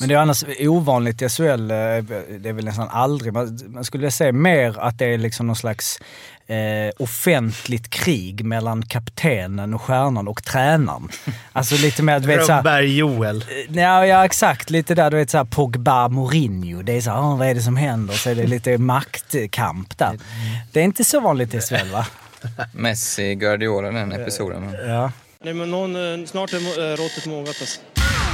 Men det är annars ovanligt i SHL, eh, det är väl nästan aldrig, man, skulle säga mer att det är liksom någon slags eh, offentligt krig mellan kaptenen och stjärnan och tränaren. Alltså lite mer, du vet såhär... Rönnberg-Joel. Ja, ja, exakt. Lite där, du vet såhär Pogba-Mourinho. Det är såhär, oh, vad är det som händer? Så är det lite maktkamp där. Det är inte så vanligt i SHL va? Messi, Guardiola, den episoden. Ja. Nej, men någon, eh, snart är eh, råttet mogat alltså.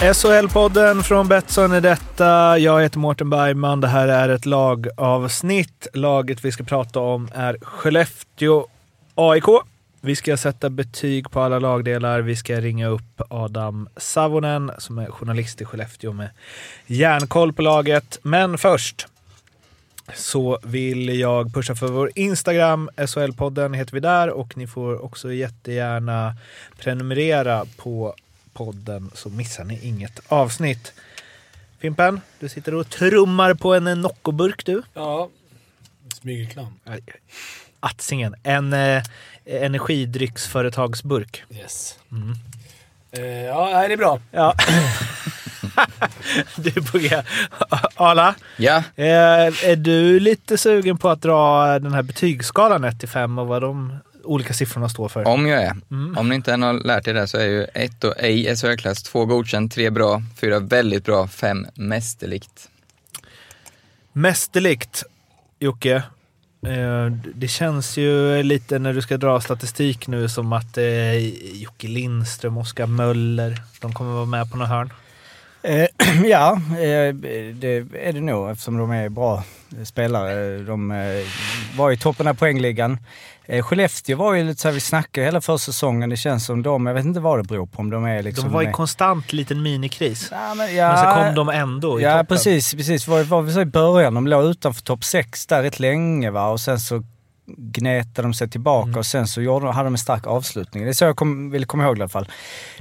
SHL-podden från Betsson är detta. Jag heter Mårten Bergman. Det här är ett lagavsnitt. Laget vi ska prata om är Skellefteå AIK. Vi ska sätta betyg på alla lagdelar. Vi ska ringa upp Adam Savonen som är journalist i Skellefteå med järnkoll på laget. Men först så vill jag pusha för vår Instagram. SHL-podden heter vi där och ni får också jättegärna prenumerera på podden så missar ni inget avsnitt. Fimpen, du sitter och trummar på en Noccoburk du. Ja. Smygelklam. Atsingen. En eh, energidrycksföretagsburk. Yes. Mm. Eh, ja, det är bra. Ja. du G. Arla, Ja, eh, är du lite sugen på att dra den här betygsskalan 1 till 5 och vad de olika siffrorna står för? om jag är. Mm. Om ni inte än har lärt er det så är ju ett och ej SHL-klass, två godkänt, tre bra, fyra väldigt bra, fem mästerligt. Mästerligt, Jocke. Eh, Det känns ju lite när du ska dra statistik nu som att eh, Jocke Lindström, Oskar Möller, de kommer vara med på något hörn. Eh, ja, eh, det är det nog eftersom de är bra spelare. De eh, var i toppen av poängligan. Eh, Skellefteå var ju lite så här, vi snackade hela försäsongen. Det känns som de, jag vet inte vad det beror på. Om de är liksom... De var i med- konstant liten minikris. Ja, men, Men så kom de ändå i Ja, toppen. precis. precis. Var, var vi så i början, de låg utanför topp 6 där rätt länge va? och sen så gnetade de sig tillbaka Mm. och sen så gjorde, hade de en stark avslutning. Det är så jag kom, vill komma ihåg i alla fall.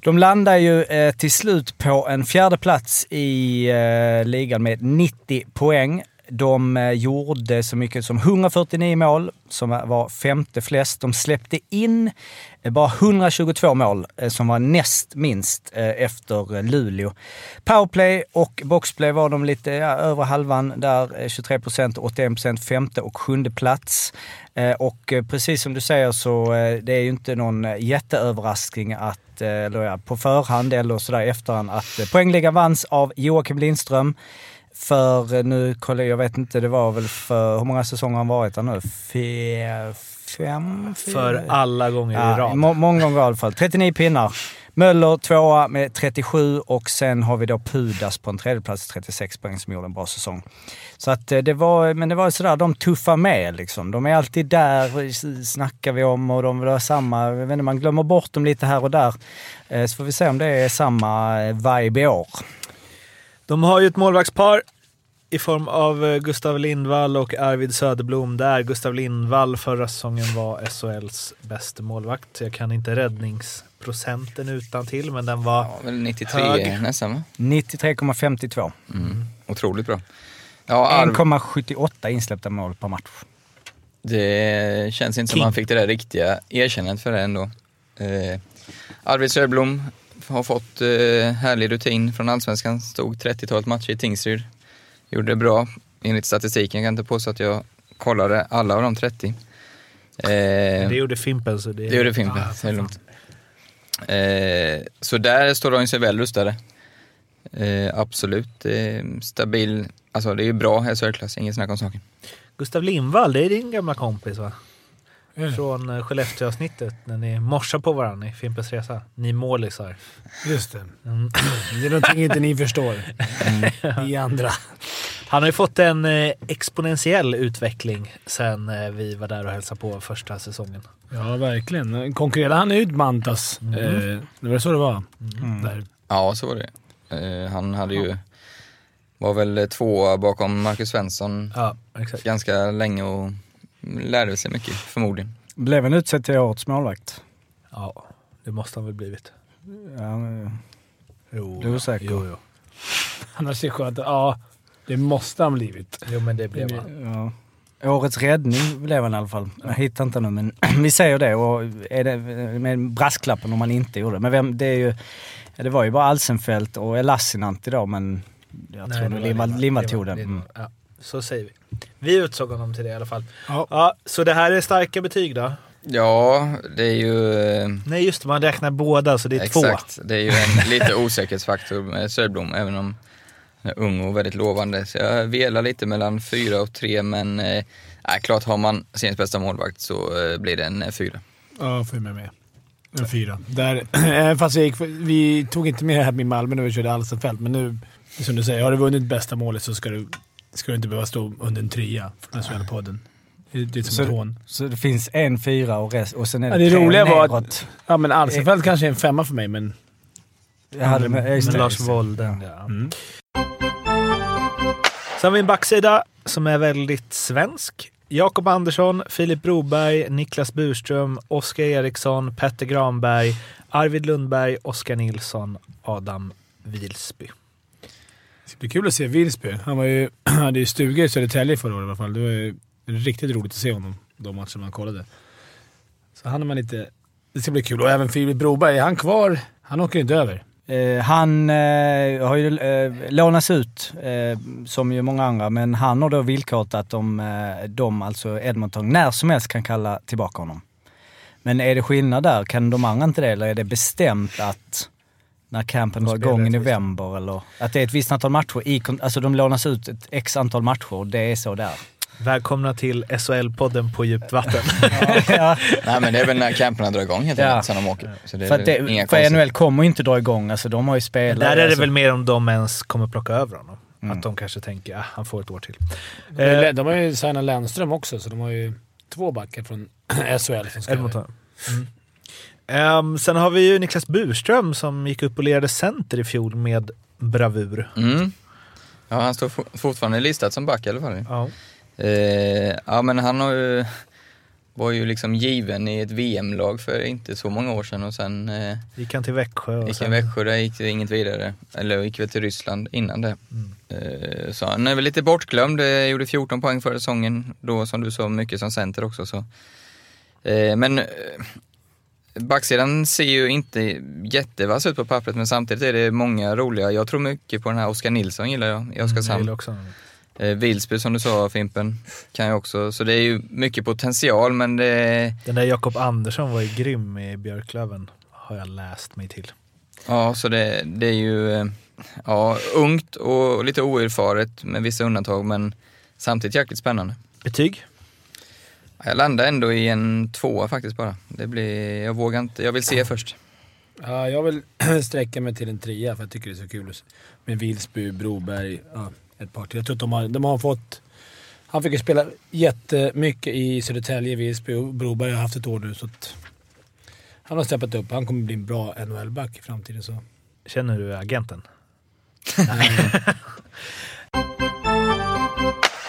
De landar ju eh, till slut på en fjärde plats i eh, ligan med 90 poäng. De eh, gjorde så mycket som 149 mål, som var femte flest. De släppte in eh, bara 122 mål, eh, som var näst minst efter Luleå. Powerplay och boxplay var de lite ja, över halvan där, 23 procent, 81 procent, femte och sjunde plats. Och precis som du säger så det är ju inte någon jätteöverraskning att, eller ja, på förhand eller sådär i efterhand, att poängligan vanns av Joakim Lindström. För eh, nu, kolla, jag vet inte, det var väl för, hur många säsonger har han varit där nu? Fe, fem? fyra? För alla gånger i Ja, rad. må, många gånger i alla fall. 39 pinnar. Möller tvåa med 37 och sen har vi då Pudas på en tredjeplats 36 poäng som gjorde en bra säsong. Så att eh, det var, men det var sådär, de tuffar med liksom. De är alltid där, s- snackar vi om och de vill ha samma, jag vet inte, man glömmer bort dem lite här och där. Eh, Så får vi se om det är samma eh, vibe i år. De har ju ett målvaktspar i form av eh, Gustav Lindvall och Arvid Söderblom där Gustav Lindvall förra säsongen var SHLs bästa målvakt. Jag kan inte räddningsprocenten utan till men den var Ja, väl 93 Hög. nästan va? 93,52. Mm. Otroligt bra. Ja, Arv, 1,78 insläppta mål per match. det känns inte som King. han fick det där riktiga erkännandet för det ändå. Eh, Arvid Söderblom har fått eh, härlig rutin från Allsvenskan. Stod 30-talet matcher i Tingsryd. Gjorde det bra enligt statistiken. Jag kan inte påstå att jag kollade alla av de 30. Eh, Det gjorde Fimpen så det... Det gjorde Fimpen, så det är lugnt. Eh, så där står de sig väl rustade. Absolut stabil, alltså det är ju bra SHL-klass, inget snack om saken. Gustav Lindvall, det är din gamla kompis va? Mm. Från eh, Skellefteå-avsnittet när ni morsar på varandra i Fimpens Resa. Ni målisar. Just det. Mm. Det är någonting inte ni förstår. Ni andra. Han har ju fått en eh, exponentiell utveckling sen eh, vi var där och hälsade på första säsongen. Ja, verkligen. Konkurrerade han ut Mantas? Mm. Eh, det var så det var. Där. Ja, så var det. Eh, han hade ju Var väl två bakom Marcus Svensson Ja, exakt. ganska länge och lärde sig mycket förmodligen. Blev han utsedd till årets målvakt? Ja, det måste han väl blivit. Ja, men- Jo, Du är säker? Jo, jo. Annars är det skönt att, ja, det måste han blivit. jo men det blev han. ja. Årets räddning blev han i alla fall. Jag hittar inte nu men vi säger det och är det med brasklappen om man inte gjorde det. Men vem, det är ju... Det var ju bara Alsenfelt och Elassinantti då men jag tror det nog Lindvall tog den. Mm. Ja, så säger vi. Vi utsåg honom till det i alla fall. Ja. Ja, så det här är starka betyg då? Ja, det är ju... eh, Nej just det, man räknar båda så det är två. Exakt, det är ju en lite osäkerhetsfaktor med Söderblom, även om han är ung och väldigt lovande. Så jag velar lite mellan fyra och tre, men eh, äh, klart har man seriens bästa målvakt så eh, blir det en eh, fyra. Ja, får jag med mig. En fyra. Där, även fast jag gick, vi tog inte med här med Malmö när vi körde Alsenfelt, men nu, som du säger, har du vunnit bästa målet så ska du, ska du inte behöva stå under en trea för den podden. Det det är som Så- ett hån. Så det finns en fyra och, rest, och sen är det, Ja, det tre roliga var att-. Ja, men Alsenfelt kanske är en femma för mig, men... Jag hade med, just Men det, Lars det. Wolden, ja. Mm. Sen har vi en backsida som är väldigt svensk. Jakob Andersson, Filip Broberg, Niklas Burström, Oskar Eriksson, Petter Granberg, Arvid Lundberg, Oskar Nilsson, Adam Wilsby. Det ska bli kul att se Wilsby. Han var ju, hade ju stuga i Södertälje förra året i alla fall. Det var ju riktigt roligt att se honom de matcherna man kollade. Så han är man lite... Det ska bli kul. Och även Filip Broberg, är han kvar? Han åker inte över. Eh, han eh, har ju eh, lånats ut, eh, som ju många andra, men han har då villkorat att de, eh, de, alltså Edmonton, när som helst kan kalla tillbaka honom. Men är det skillnad där? Kan de andra inte det? Eller är det bestämt att när campen De drar igång i november eller att det är ett visst antal matcher? I, alltså de lånas ut ett x antal matcher, det är så där. Välkomna till SHL-podden på djupt vatten. ja, Nej men det är väl när camperna drar igång helt Ja. enkelt, sen de åker. Så det är för inga det, för. NHL kommer ju inte dra igång, alltså de har ju spelat. Där är det alltså, väl mer om de ens kommer plocka över honom. Mm. Att de kanske tänker att han får ett år till. Eh, De har ju signat Lennström också, så de har ju två backar från SHL som ska Edmonton. Mm. Ehm, sen har vi ju Niklas Burström som gick upp och lirade center i fjol med bravur. Mm. Ja, han står fo- fortfarande listad som back i alla fall. Ja. Eh, ja men han har ju, var ju liksom given i ett VM-lag för inte så många år sedan och sen eh, Gick han till Växjö och gick sen... en Växjö, där gick det inget vidare. Eller gick väl till Ryssland innan det. Mm. Eh, så han är väl lite bortglömd, eh, gjorde 14 poäng förra säsongen, då som du sa mycket som center också. Så. Eh, men eh, backsidan ser ju inte jättevass ut på pappret men samtidigt är det många roliga, jag tror mycket på den här Oskar Nilsson gillar jag i Mm, Oskarshamn. också. Eh, Wilsby som du sa Fimpen, kan jag också. Så det är ju mycket potential men det, Den där Jakob Andersson var ju grym i Björklöven, har jag läst mig till. ja så det, det är ju eh, ja, ungt och lite oerfaret med vissa undantag men samtidigt jäkligt spännande. Betyg? Jag landar ändå i en tvåa faktiskt bara. Det blir, jag vågar inte, jag vill se först. Ja, jag vill sträcka mig till en trea för jag tycker det är så kul med Wilsby, Broberg, ja, ett par till. Jag tror att de har, de har fått... Han fick ju spela jättemycket i Södertälje, Wilsby och Broberg har haft ett år nu så att... Han har steppat upp. Han kommer bli en bra NHL-back i framtiden. Så. Känner du agenten?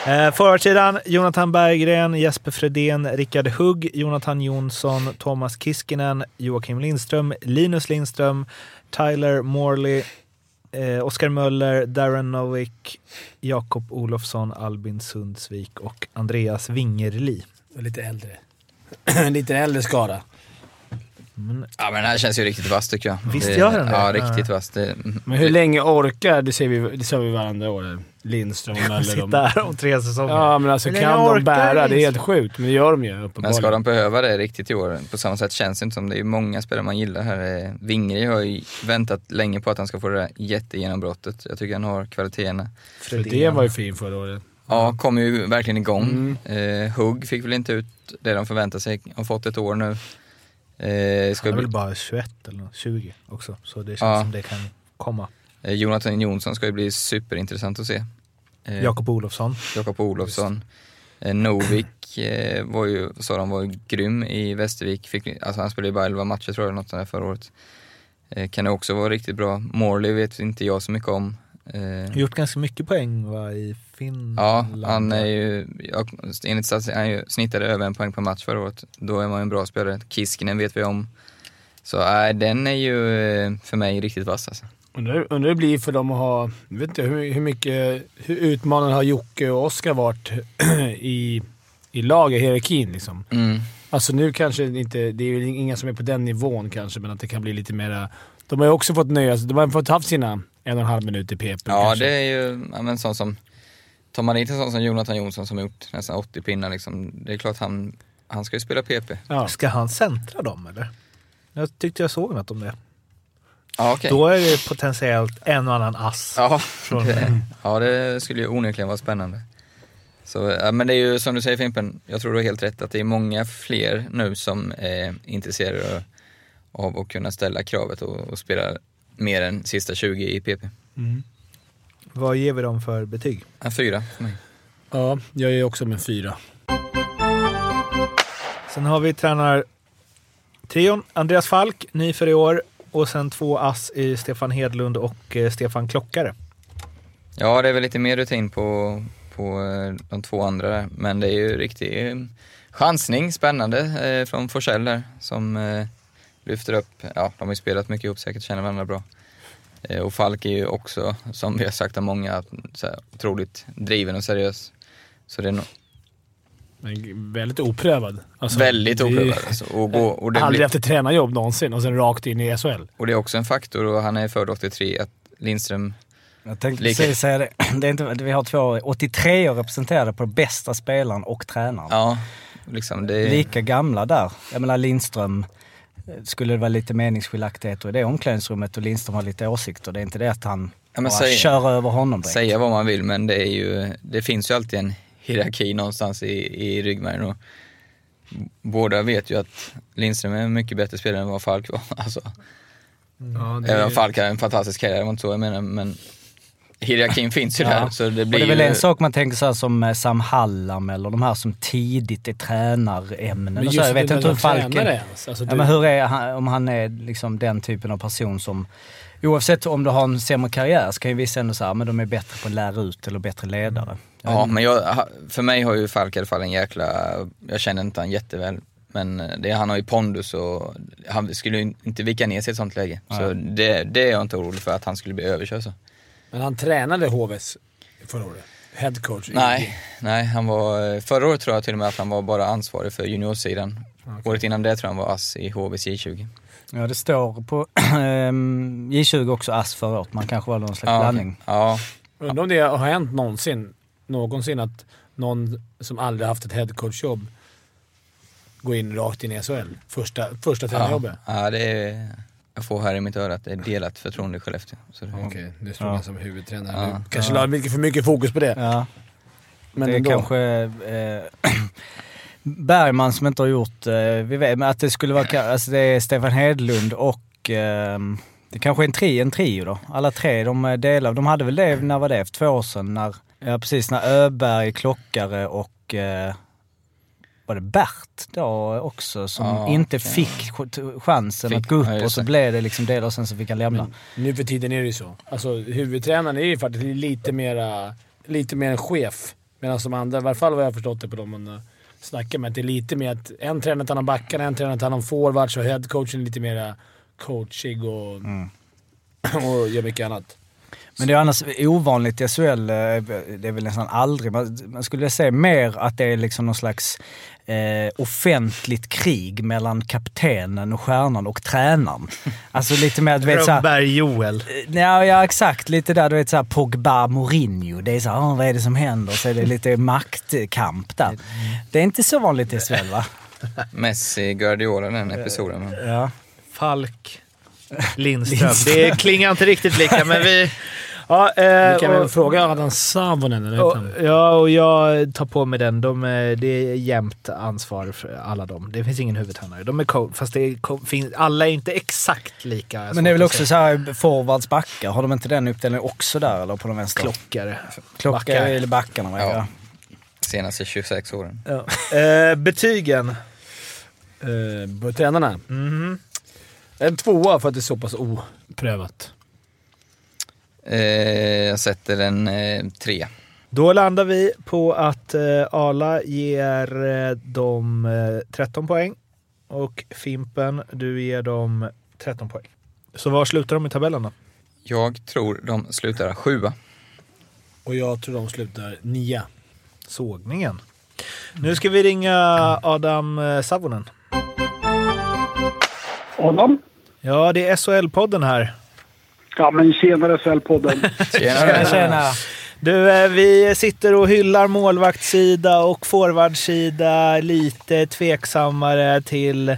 Eh, Forwardsidan, Jonathan Berggren, Jesper Fredén, Rickard Hugg, Jonathan Jonsson, Thomas Kiskinen, Joakim Lindström, Linus Lindström, Tyler Morley, eh, Oskar Möller, Darren Novick, Jakob Olofsson, Albin Sundsvik och Andreas Wingerli. Lite äldre. lite äldre skara. Men, Ja men den här känns ju riktigt vass tycker jag. Visst gör den det? Ja, riktigt vass. Det, Men hur länge orkar, det ser vi, det ser vi varandra år, Lindström och Möller. sitta här om tre säsonger. Ja, men alltså länge kan de bära? Det är helt sjukt, men det gör de ju men uppenbarligen. ska de behöva det riktigt i år? På samma sätt känns det inte som. Det är många spelare man gillar här. Eh, Wingeri har ju väntat länge på att han ska få det där jättegenombrottet. Jag tycker han har kvaliteterna. För det var ju fin förra året. Ja, kom ju verkligen igång. Mm. Eh, Hugg fick väl inte ut det de förväntade sig. Har fått ett år nu. Eh, ska Han är bli, väl bara 21 eller något, 20 också, så det känns Ja. som det kan komma. Eh, Jonathan Jonsson ska ju bli superintressant att se. Eh, Jakob Olofsson. Jakob Olofsson. Eh, Novik var ju, sa de, var ju grym i Västervik. Fick, alltså han spelade ju bara 11 matcher tror jag, något sånt där förra året. Kan det också vara riktigt bra. Morley vet inte jag så mycket om. Gjort ganska mycket poäng va, i Finland? Ja, han är ju, enligt statistik, han snittade över en poäng per match förra året. Då är man ju en bra spelare. Kiskinen vet vi om. Så äh, den är ju för mig riktigt vass alltså. Undrar undrar hur det blir för dem att ha... Jag vet inte hur, hur mycket... Hur utmanande har Jocke och Oskar varit i, i lag, i hierarkin liksom? Mm. Alltså nu kanske inte... Det är väl inga som är på den nivån kanske, men att det kan bli lite mera... De har ju också fått nöja sig. De har fått haft sina en och en halv minut i PP. Ja, kanske. det är ju, ja, men sån som, tar man dit en sån som Jonathan Jonsson som har gjort nästan 80 pinnar liksom, det är klart han, han ska ju spela PP. Ja. Ska han centra dem eller? Jag tyckte jag såg något om det. Ja, okej. Då är det potentiellt en och annan ass. Ja, Från- det, ja, det skulle ju onekligen vara spännande. Så, ja, men det är ju som du säger Fimpen, jag tror du har helt rätt att det är många fler nu som är intresserade av att kunna ställa kravet och, och spela mer än sista 20 i PP. Vad ger vi dem för betyg? En fyra för mig. ja, jag är också med fyra. Sen har vi tränartrion. Andreas Falk, ny för i år. Och sen två ass i Stefan Hedlund och eh, Stefan Klockare. Ja, det är väl lite mer rutin på, på eh, de två andra där. Men det är ju riktig eh, chansning, spännande från Forsell där som lyfter upp, ja de har ju spelat mycket ihop säkert, känner varandra bra. Och Falk är ju också, som vi har sagt av många, så här, otroligt driven och seriös. Så det är nog men väldigt oprövad. Alltså, väldigt oprövad. Alltså, och, gå, och, det Aldrig blir, haft ett tränarjobb någonsin och sen rakt in i SHL. och det är också en faktor och han är född 83, att Lindström, Jag tänkte Lika- precis säga det. det är inte, vi har två 83 år representerade på bästa spelaren och tränaren. ja, liksom det är... Lika gamla där. Jag menar Lindström, eh, skulle det vara lite meningsskiljaktigheter i det omklädningsrummet och Lindström har lite åsikter. Det är inte det att han Ja, men bara säg- kör över honom direkt. säga vad man vill men det är ju, det finns ju alltid en hierarki någonstans i, i ryggmärgen och båda vet ju att Lindström är en mycket bättre spelare än vad Falk var. Alltså, Ja, Även om Falk har en fantastisk karriär, det var inte så jag menar, men hierarkin finns ju Ja. där. Så det Och det blir är väl ju, en sak man tänker så här som eh, Sam Hallam eller de här som tidigt är tränarämnen Men och så. Jag vet det inte hur som Falk tränare är. ens. Alltså, Ja, du- men hur är han, om han är liksom den typen av person som, oavsett om du har en sämre karriär så kan ju vissa ändå säga att de är bättre på att lära ut eller bättre ledare. Jag Ja, men jag, för mig har ju Falk i alla fall en jäkla, jag känner inte han jätteväl, men det, han har ju pondus och han skulle ju inte vika ner sig i ett sånt läge. Så det, det är jag inte orolig för att han skulle bli överkörd så. Men han tränade HVs förra året. Head coach. Nej, nej, han var, förra året tror jag till och med att han var bara ansvarig för juniorsidan. Året innan det tror jag han var ass i HVs J20. Ja, det står på ehm, J20 också ass förra året. Man kanske var någon slags Ja, blandning. ja, Undrar om det har hänt någonsin, någonsin att någon som aldrig haft ett headcoach-jobb går in rakt in i SHL. Första, första tränarjobbet. ja, ja, det är, jag får här i mitt öra att det är delat förtroende i Skellefteå. Okej, det står Ja. som huvudtränare Ja. nu. Kanske la mycket för mycket fokus på det. Ja, men det är ändå. kanske eh, Bergman som inte har gjort, eh, vi vet, men att det skulle vara, alltså det är Stefan Hedlund och ehm, det kanske är en, tri, en trio då. Alla tre, de eh, delar, de hade väl det, när var det? För två år sedan? När, ja precis, när Öberg, Klockare och eh, var det Bert då också som Ja, inte okej. fick ch- chansen Fick- att gå upp ja, och så blev det liksom det och sen så fick han lämna. Men nu för tiden är det ju så. Alltså huvudtränaren är ju faktiskt lite mera, lite mer en chef. Medan de andra, i varje fall vad jag har förstått det på dem man snackar med, det är lite mer att en tränar tar hand om backarna, en tränar tar hand om forwards och headcoachen är lite mera coachig och, och gör mycket annat. Men det är annars ovanligt i SHL, eh, det är väl nästan aldrig, man, skulle säga mer att det är liksom någon slags eh, offentligt krig mellan kaptenen och stjärnan och tränaren. Alltså lite mer, du vet såhär... Rönnberg-Joel. Ja, ja, exakt. Lite där, du vet såhär Pogba, Mourinho. Det är såhär, "Åh, vad är det som händer? Så är det lite maktkamp där. Det är inte så vanligt i SHL va? Messi, Guardiola den episoden. Ja. Falk. Lindström. Det klingar inte riktigt lika, men vi... Ja, eh, Vi kan väl fråga Adam Savonen, eller och, ja, och jag tar på mig den. De, är- det är jämnt ansvar för alla dem. Det finns ingen huvudtränare. De är co- fast det är co- finns, alla är inte exakt lika. Men det är väl också säga. såhär forwards, backar. Har de inte den uppdelningen också där eller på de vänstra? klockare. Klocka backar. eller backarna. Ja. Ja. senaste 26 åren. Ja. Eh, betygen. Uh, på tränarna. Mhm. En tvåa för att det är så pass oprövat. Eh, jag sätter en eh, tre. Då landar vi på att eh, Ala ger eh, dem eh, 13 poäng och Fimpen, du ger dem 13 poäng. Så var slutar de i tabellen då? Jag tror de slutar sjua. Och jag tror de slutar nia. Sågningen. Nu ska vi ringa Adam eh, Savonen. Adam? Ja, det är SHL-podden här. Ja, men tjenare SHL-podden. Tjena, tjena. Du, eh, vi sitter och hyllar målvaktssida och forwardsida. Lite tveksammare till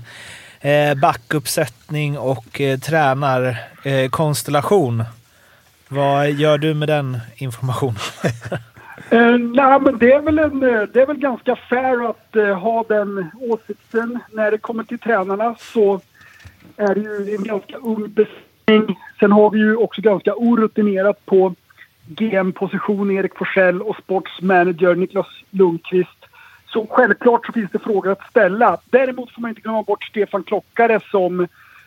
eh, backuppsättning och eh, tränarkonstellation. Vad gör du med den informationen? Eh, nej, men det är, väl en, det är väl ganska fair att eh, ha den åsikten. När det kommer till tränarna så är det ju en ganska ung besättning. Sen har vi ju också ganska orutinerat på GM-position Erik Forsell och sportsmanager Niklas Lundqvist. Så självklart så finns det frågor att ställa. Däremot får man inte glömma bort Stefan Klockare som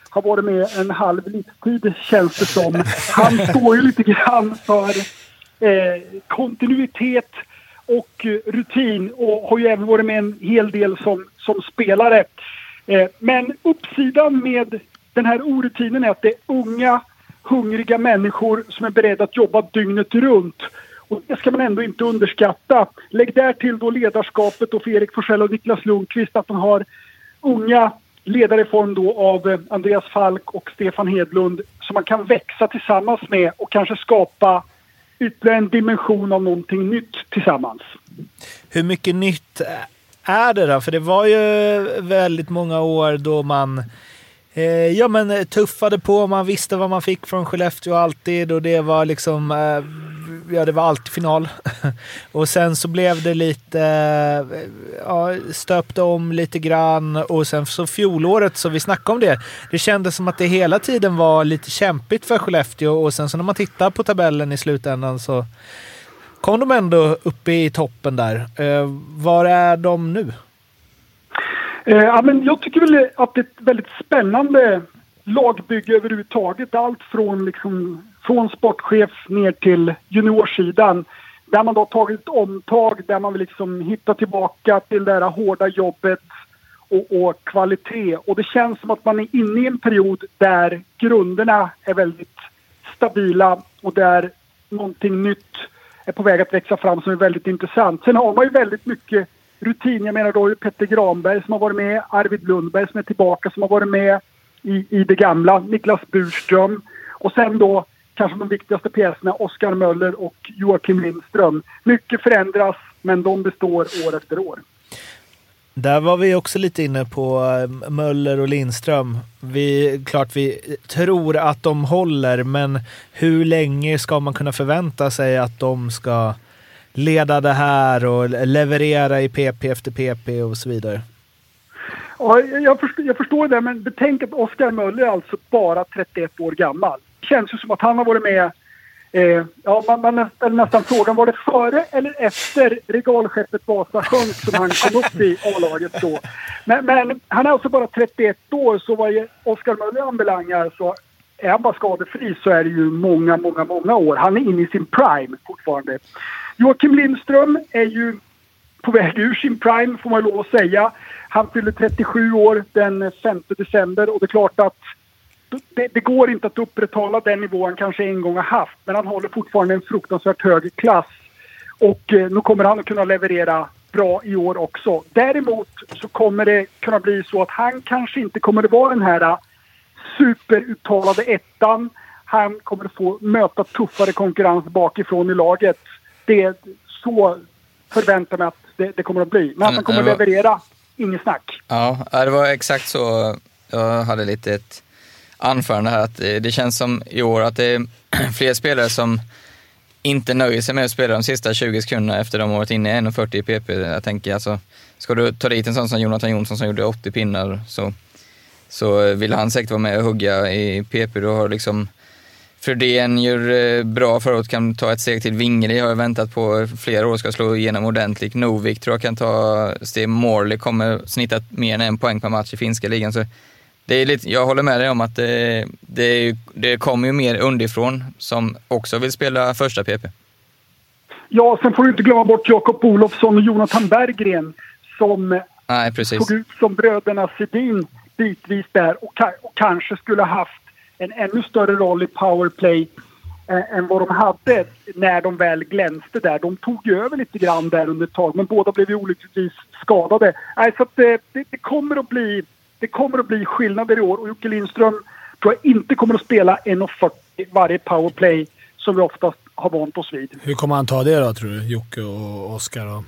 har varit med en halv livstid känns det som. Han står ju lite grann för eh, kontinuitet och eh, rutin och har ju även varit med en hel del som, som spelare. Eh, men uppsidan med den här orutinen är att det är unga, hungriga människor som är beredda att jobba dygnet runt. Och det ska man ändå inte underskatta. Lägg där till då ledarskapet och för Erik Forsell och Niklas Lundqvist att man har unga ledare i form då av eh, Andreas Falk och Stefan Hedlund som man kan växa tillsammans med och kanske skapa ytterligare en dimension av någonting nytt tillsammans. Hur mycket nytt är det då? För det var ju väldigt många år då man eh, ja, men eh, tuffade på. Man visste vad man fick från Skellefteå alltid och det var liksom eh, ja, det var alltid final. och sen så blev det lite, eh, ja, stöpte om lite grann och sen så fjolåret, så vi snackade om det. Det kändes som att det hela tiden var lite kämpigt för Skellefteå och sen så när man tittar på tabellen i slutändan så kom de ändå uppe i toppen där. Eh, var är de nu? Eh, ja, men jag tycker väl att det är ett väldigt spännande lagbygge överhuvudtaget. Allt från, liksom, från sportchef ner till juniorsidan. Där man då har tagit ett omtag, där man vill liksom hitta tillbaka till det här hårda jobbet och, och kvalitet. Och det känns som att man är inne i en period där grunderna är väldigt stabila och där någonting nytt är på väg att växa fram som är väldigt intressant. Sen har man ju väldigt mycket rutin. Jag menar då Petter Granberg som har varit med, Arvid Lundberg som är tillbaka som har varit med i, i det gamla, Niklas Burström och sen då kanske de viktigaste pjäserna Oskar Möller och Joakim Lindström. Mycket förändras men de består år efter år. Där var vi också lite inne på eh, Möller och Lindström. Vi, klart vi tror att de håller, men hur länge ska man kunna förvänta sig att de ska leda det här och leverera i PP efter PP och så vidare? Ja, jag, förstår, jag förstår det, men betänk att Oskar Möller är alltså bara 31 år gammal. Det känns ju som att han har varit med Eh, ja, man, man ställer nästan frågan, var det före eller efter regalskeppet Vasa sjönk som han kom upp i A-laget då? Men, men, han är alltså bara 31 år, så vad Oskar Möller anbelangar så är han bara skadefri så är det ju många, många, många år. Han är inne i sin prime fortfarande. Joakim Lindström är ju på väg ur sin prime, får man lov att säga. Han fyller 37 år den 5 december och det är klart att det, det, går inte att upprätthålla den nivå han kanske en gång har haft. Men han håller fortfarande en fruktansvärt hög klass. Och eh, nu kommer han att kunna leverera bra i år också. Däremot så kommer det kunna bli så att han kanske inte kommer att vara den här superuttalade ettan. Han kommer att få möta tuffare konkurrens bakifrån i laget. Det är så förväntar mig att det, det kommer att bli. Men att han kommer att leverera, inget snack. Ja, det var exakt så jag hade lite ett anförande här att eh, det känns som i år att det är fler spelare som inte nöjer sig med att spela de sista 20 sekunderna efter de har varit inne i 1.40 i PP. Jag tänker alltså, ska du ta dit en sån som Jonathan Jonsson som gjorde 80 pinnar så, så vill han säkert vara med och hugga i PP. Då har liksom Fredén gör eh, bra förut, kan ta ett steg till. Wingeli har jag väntat på flera år, ska slå igenom ordentligt. Novik tror jag kan ta steg. Morley kommer snitta mer än en poäng per match i finska ligan. Så det är lite, jag håller med dig om att det, det, det kommer ju mer underifrån som också vill spela första PP. Ja, sen får du inte glömma bort Jakob Olofsson och Jonathan Berggren som Nej, precis. såg ut som bröderna Sedin bitvis där och, och kanske skulle ha haft en ännu större roll i powerplay eh, än vad de hade när de väl glänste där. De tog ju över lite grann där under ett tag, men båda blev ju olyckligtvis skadade. Nej, så att det, det, det, kommer att bli, det kommer att bli skillnader i år och Jocke Lindström tror jag inte kommer att spela 1,40 varje powerplay som vi oftast har vant oss vid. Hur kommer han ta det då, tror du? Jocke och Oskar? Och...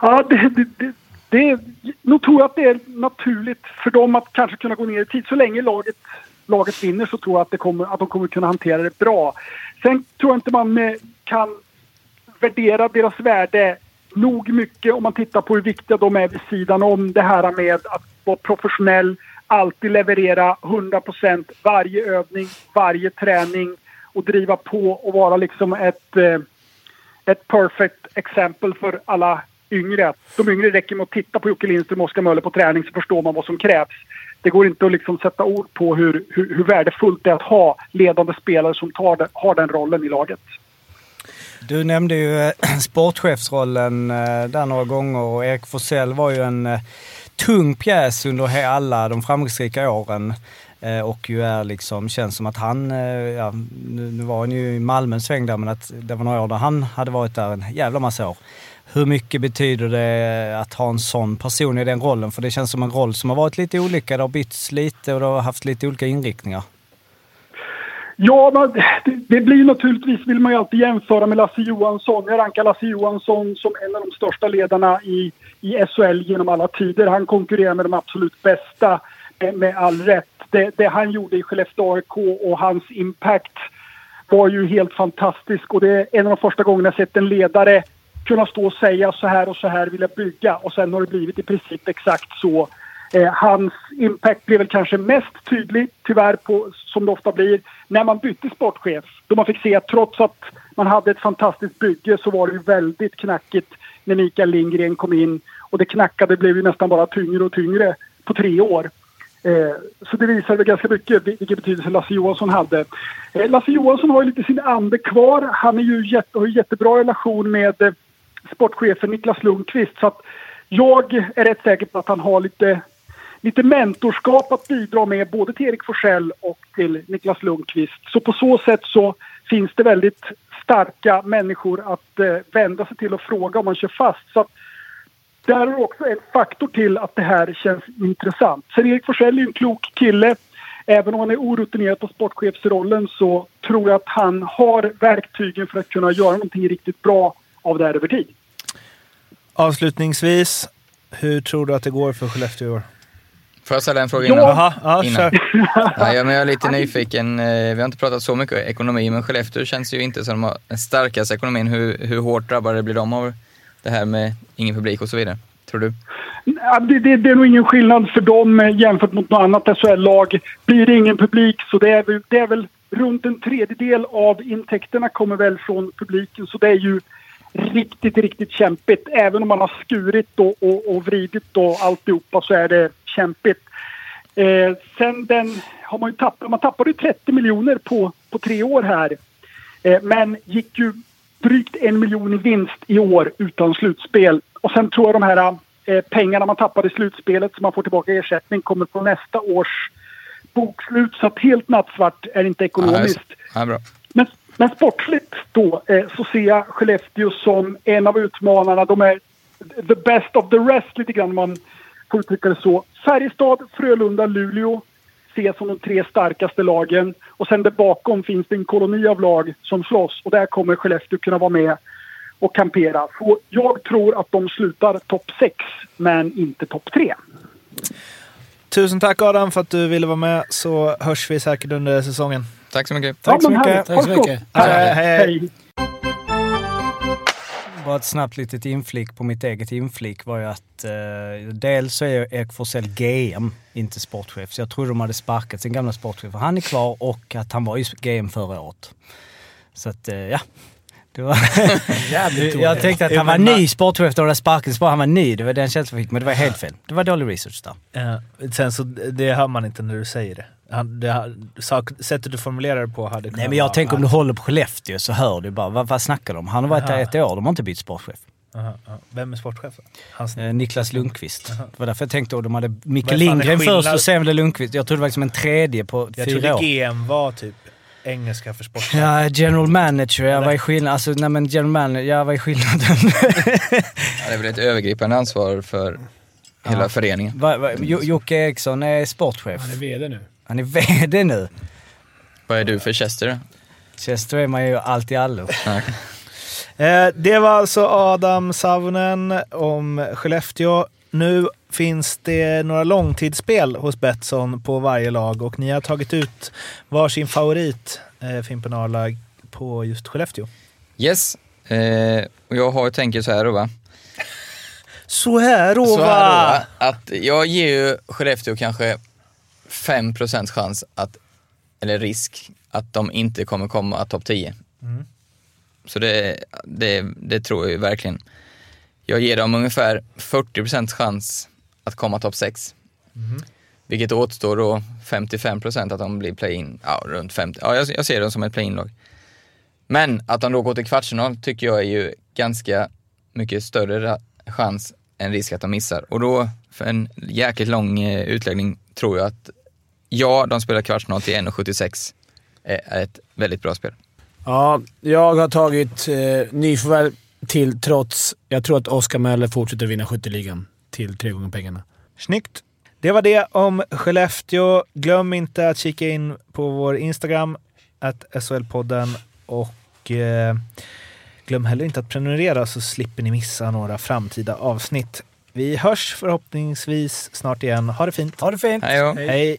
Ja, det, det, det, det, nog tror jag att det är naturligt för dem att kanske kunna gå ner i tid. Så länge laget, laget vinner så tror jag att, det kommer, att de kommer kunna hantera det bra. Sen tror jag inte man eh, kan värdera deras värde nog mycket om man tittar på hur viktiga de är vid sidan om det här med att vara professionell, alltid leverera 100% varje övning, varje träning och driva på och vara liksom ett eh, ett perfect exempel för alla yngre. De yngre räcker med att titta på Jocke Lindström och Oskar Möller på träning så förstår man vad som krävs. Det går inte att liksom sätta ord på hur, hur, hur värdefullt det är att ha ledande spelare som tar den, har den rollen i laget. Du nämnde ju eh, sportchefsrollen eh, där några gånger och Erik Forsell var ju en eh, tung pjäs under alla de framgångsrika åren. Och ju är liksom, känns som att han, ja, nu, nu var han ju i Malmö en sväng där, men att det var några år där han hade varit där en jävla massa år. Hur mycket betyder det att ha en sån person i den rollen? För det känns som en roll som har varit lite olika. Det har bytts lite och det har haft lite olika inriktningar. Ja, men det, det blir naturligtvis, vill man ju alltid jämföra med Lasse Johansson. Jag rankar Lasse Johansson som en av de största ledarna i, i SHL genom alla tider. Han konkurrerar med de absolut bästa med all rätt. Det, det han gjorde i Skellefteå AIK och hans impact var ju helt fantastisk. Och det är en av de första gångerna jag sett en ledare kunna stå och säga så här och så här vill jag bygga. Och sen har det blivit i princip exakt så. Eh, hans impact blev väl kanske mest tydlig, tyvärr, på, som det ofta blir, när man bytte sportchef. Då man fick se att trots att man hade ett fantastiskt bygge så var det ju väldigt knackigt när Mikael Lindgren kom in. Och det knackade blev ju nästan bara tyngre och tyngre på tre år. Eh, så det visar väl ganska mycket vilken betydelse Lasse Johansson hade. Eh, Lasse Johansson har ju lite sin ande kvar. Han är ju jätte, har ju jättebra relation med eh, sportchefen Niklas Lundqvist. Så att jag är rätt säker på att han har lite, lite mentorskap att bidra med både till Erik Forsell och till Niklas Lundqvist. Så på så sätt så finns det väldigt starka människor att eh, vända sig till och fråga om man kör fast. Så att där är också en faktor till att det här känns intressant. Sen Erik Forsell är ju en klok kille. Även om han är orutinerad på sportchefsrollen så tror jag att han har verktygen för att kunna göra någonting riktigt bra av det här över tid. Avslutningsvis, hur tror du att det går för Skellefteå i år? Får jag ställa en fråga innan? Jaha, ja, Innan. Nej, men jag är lite nyfiken. Eh, Vi har inte pratat så mycket ekonomi, men Skellefteå känns ju inte som de har den starkaste ekonomin. Hur, hur hårt drabbade blir de av det här med ingen publik och så vidare? Tror du? Ja, Det, det, det är nog ingen skillnad för dem eh, jämfört mot något annat SHL-lag. Blir det ingen publik så det är, väl, det är väl runt en tredjedel av intäkterna kommer väl från publiken. Så det är ju riktigt, riktigt kämpigt. Även om man har skurit och, och, och vridit och alltihopa så är det kämpigt. Eh, sen den har man ju tappat, man tappade ju 30 miljoner på, på tre år här. Eh, men gick ju drygt en miljon i vinst i år utan slutspel. Och sen tror jag de här eh, pengarna man tappade i slutspelet som man får tillbaka i ersättning kommer på nästa års bokslut. Så att helt nattsvart är det inte ekonomiskt. Ja, bra. Men, men sportsligt då eh, så ser jag Skellefteå som en av utmanarna. De är the best of the rest lite grann man får uttrycka det så. Färjestad, Frölunda, Luleå ses som de tre starkaste lagen. Och sen där bakom finns det en koloni av lag som slåss och där kommer Skellefteå kunna vara med och kampera. Så jag tror att de slutar topp 6 men inte topp 3. Tusen tack Adam för att du ville vara med, så hörs vi säkert under säsongen. Tack så mycket. Tack så mycket. Tack så mycket. Hej, hej. Bara ett snabbt litet inflik på mitt eget inflik var ju att eh, dels så är Erik Forsell GM, inte sportchef. Så jag trodde de hade sparkat sin gamla sportchef. Han är kvar och att han var ju GM förra året. Så att eh, ja, Det var jag tänkte att han var ny sportchef då, bara. Han var ny. Det var den känslan jag fick, men det var helt fel. Det var dålig research där. Eh, sen så, det hör man inte när du säger det. Han, det sak, sättet du formulerar det på hade kunnat Nej men jag vara tänker om du håller på Skellefteå så hör du bara, vad, vad snackar de om? Han har varit där Aha. ett år, de har inte bytt sportchef. Aha, aha. Vem är sportchef? då? Hans, Eh, Niklas Lundqvist. Det var därför jag tänkte att de hade Micke Vad är Lindgren skillnad- först och sen blev det Lundqvist. Jag trodde det var liksom en tredje på jag fyra trodde år. GM var typ engelska för sportchef. Ja, general manager, jag var i skillnad. Alltså nej men general manager, jag var i skillnaden. Ja, det är väl ett övergripande ansvar för hela föreningen. Va- va- Jo- Jocke Eriksson är sportchef. Han är VD nu. Han är VD nu. Vad är du för Chester då? Chester är man ju allt i allo. Eh, det var alltså Adam Savonen om Skellefteå. Nu finns det några långtidsspel hos Betsson på varje lag och ni har tagit ut varsin favorit, eh, Fimpen Arla, på just Skellefteå. Yes, eh, och jag har tänker så här då va. Så här då Så här då, va! va? Att jag ger ju Skellefteå kanske 5% chans att, eller risk, att de inte kommer komma topp 10. Mm. Så det, det, det tror jag ju verkligen. Jag ger dem ungefär 40% chans att komma topp 6. Mhm. Vilket återstår då 55% att de blir play-in, ja runt 50. Ja, jag, jag ser dem som ett play-in-lag. Men att de då går till kvartsfinal tycker jag är ju ganska mycket större chans än risk att de missar. Och då, för en jäkligt lång eh, utläggning, tror jag att ja, de spelar kvartsfinal till 1,76 är är ett väldigt bra spel. Ja, jag har tagit eh, nyförvärv till trots. Jag tror att Oskar Möller fortsätter vinna skytteligan till tre gånger pengarna. Snyggt! Det var det om Skellefteå. Glöm inte att kika in på vår Instagram, att SHL-podden och eh, glöm heller inte att prenumerera så slipper ni missa några framtida avsnitt. Vi hörs förhoppningsvis snart igen. Ha det fint! Ha det fint! Hej. Hej!